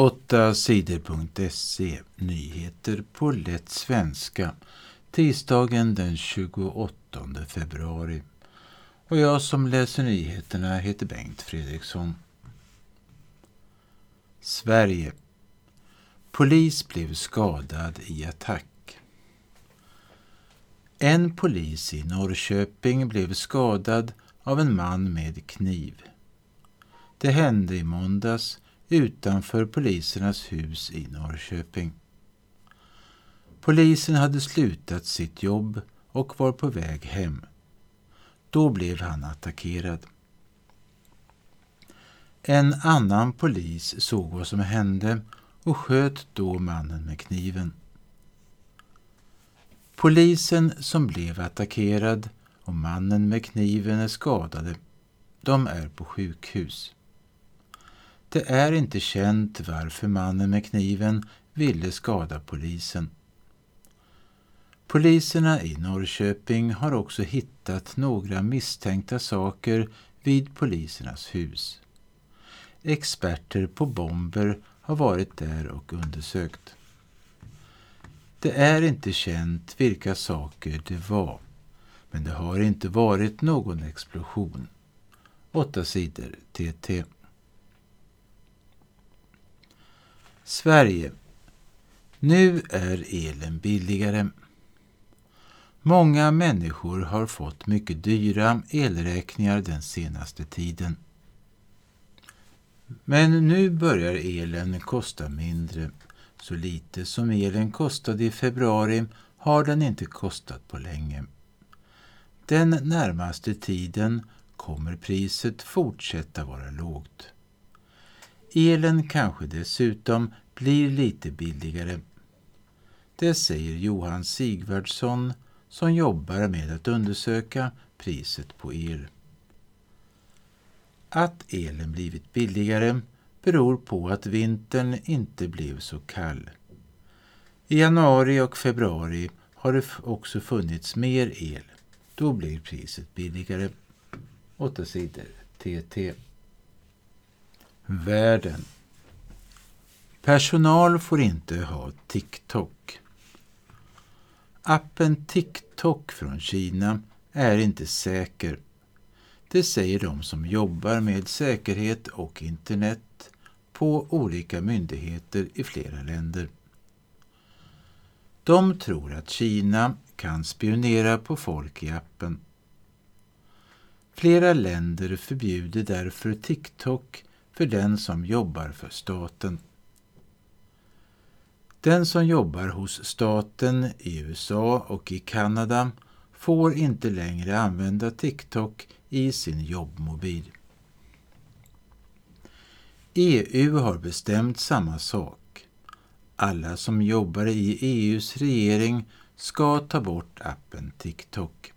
8 sidor.se Nyheter på lätt svenska tisdagen den 28 februari. Och jag som läser nyheterna heter Bengt Fredriksson. Sverige. Polis blev skadad i attack. En polis i Norrköping blev skadad av en man med kniv. Det hände i måndags utanför polisernas hus i Norrköping. Polisen hade slutat sitt jobb och var på väg hem. Då blev han attackerad. En annan polis såg vad som hände och sköt då mannen med kniven. Polisen som blev attackerad och mannen med kniven är skadade. De är på sjukhus. Det är inte känt varför mannen med kniven ville skada polisen. Poliserna i Norrköping har också hittat några misstänkta saker vid polisernas hus. Experter på bomber har varit där och undersökt. Det är inte känt vilka saker det var, men det har inte varit någon explosion. 8 sidor TT. Sverige. Nu är elen billigare. Många människor har fått mycket dyra elräkningar den senaste tiden. Men nu börjar elen kosta mindre. Så lite som elen kostade i februari har den inte kostat på länge. Den närmaste tiden kommer priset fortsätta vara lågt. Elen kanske dessutom blir lite billigare. Det säger Johan Sigvardsson som jobbar med att undersöka priset på el. Att elen blivit billigare beror på att vintern inte blev så kall. I januari och februari har det också funnits mer el. Då blir priset billigare. 8 sidor TT. Världen. Personal får inte ha TikTok. Appen TikTok från Kina är inte säker. Det säger de som jobbar med säkerhet och internet på olika myndigheter i flera länder. De tror att Kina kan spionera på folk i appen. Flera länder förbjuder därför TikTok för den som jobbar för staten. Den som jobbar hos staten i USA och i Kanada får inte längre använda TikTok i sin jobbmobil. EU har bestämt samma sak. Alla som jobbar i EUs regering ska ta bort appen TikTok.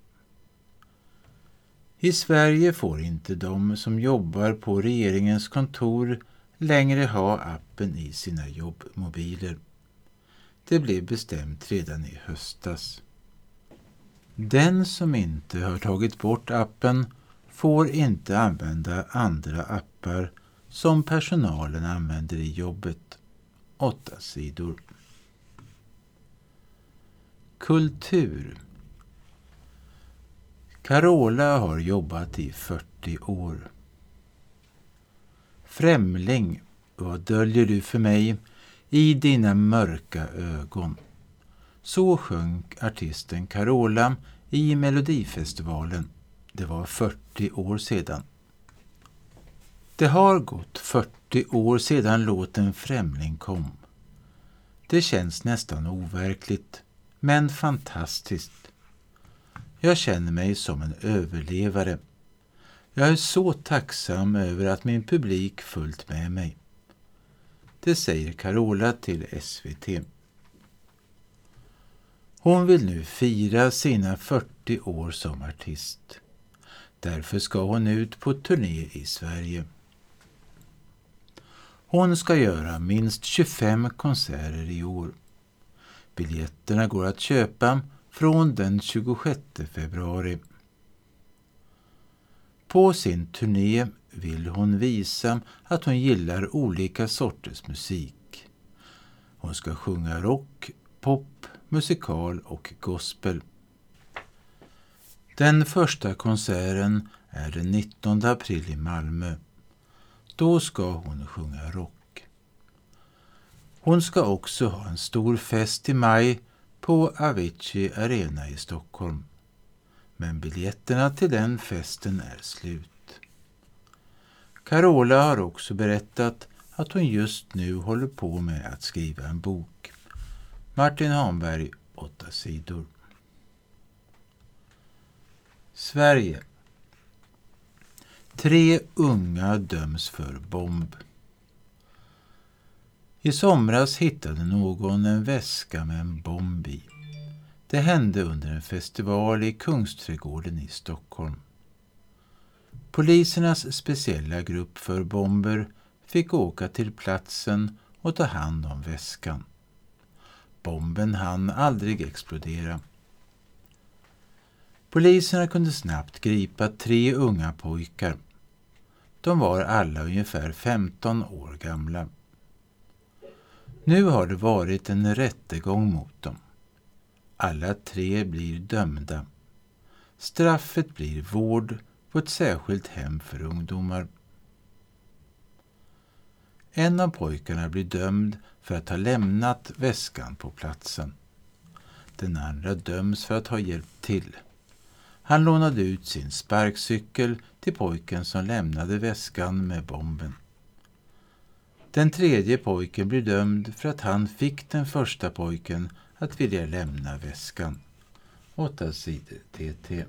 I Sverige får inte de som jobbar på regeringens kontor längre ha appen i sina jobbmobiler. Det blev bestämt redan i höstas. Den som inte har tagit bort appen får inte använda andra appar som personalen använder i jobbet. 8 sidor. Kultur Carola har jobbat i 40 år. Främling, vad döljer du för mig i dina mörka ögon? Så sjönk artisten Carola i Melodifestivalen. Det var 40 år sedan. Det har gått 40 år sedan låten Främling kom. Det känns nästan overkligt, men fantastiskt. Jag känner mig som en överlevare. Jag är så tacksam över att min publik följt med mig. Det säger Carola till SVT. Hon vill nu fira sina 40 år som artist. Därför ska hon ut på turné i Sverige. Hon ska göra minst 25 konserter i år. Biljetterna går att köpa från den 26 februari. På sin turné vill hon visa att hon gillar olika sorters musik. Hon ska sjunga rock, pop, musikal och gospel. Den första konserten är den 19 april i Malmö. Då ska hon sjunga rock. Hon ska också ha en stor fest i maj på Avicii Arena i Stockholm. Men biljetterna till den festen är slut. Carola har också berättat att hon just nu håller på med att skriva en bok. Martin Hanberg, åtta sidor. Sverige. Tre unga döms för bomb. I somras hittade någon en väska med en bomb i. Det hände under en festival i Kungsträdgården i Stockholm. Polisernas speciella grupp för bomber fick åka till platsen och ta hand om väskan. Bomben hann aldrig explodera. Poliserna kunde snabbt gripa tre unga pojkar. De var alla ungefär 15 år gamla. Nu har det varit en rättegång mot dem. Alla tre blir dömda. Straffet blir vård på ett särskilt hem för ungdomar. En av pojkarna blir dömd för att ha lämnat väskan på platsen. Den andra döms för att ha hjälpt till. Han lånade ut sin sparkcykel till pojken som lämnade väskan med bomben. Den tredje pojken blir dömd för att han fick den första pojken att vilja lämna väskan. 8 sidor TT.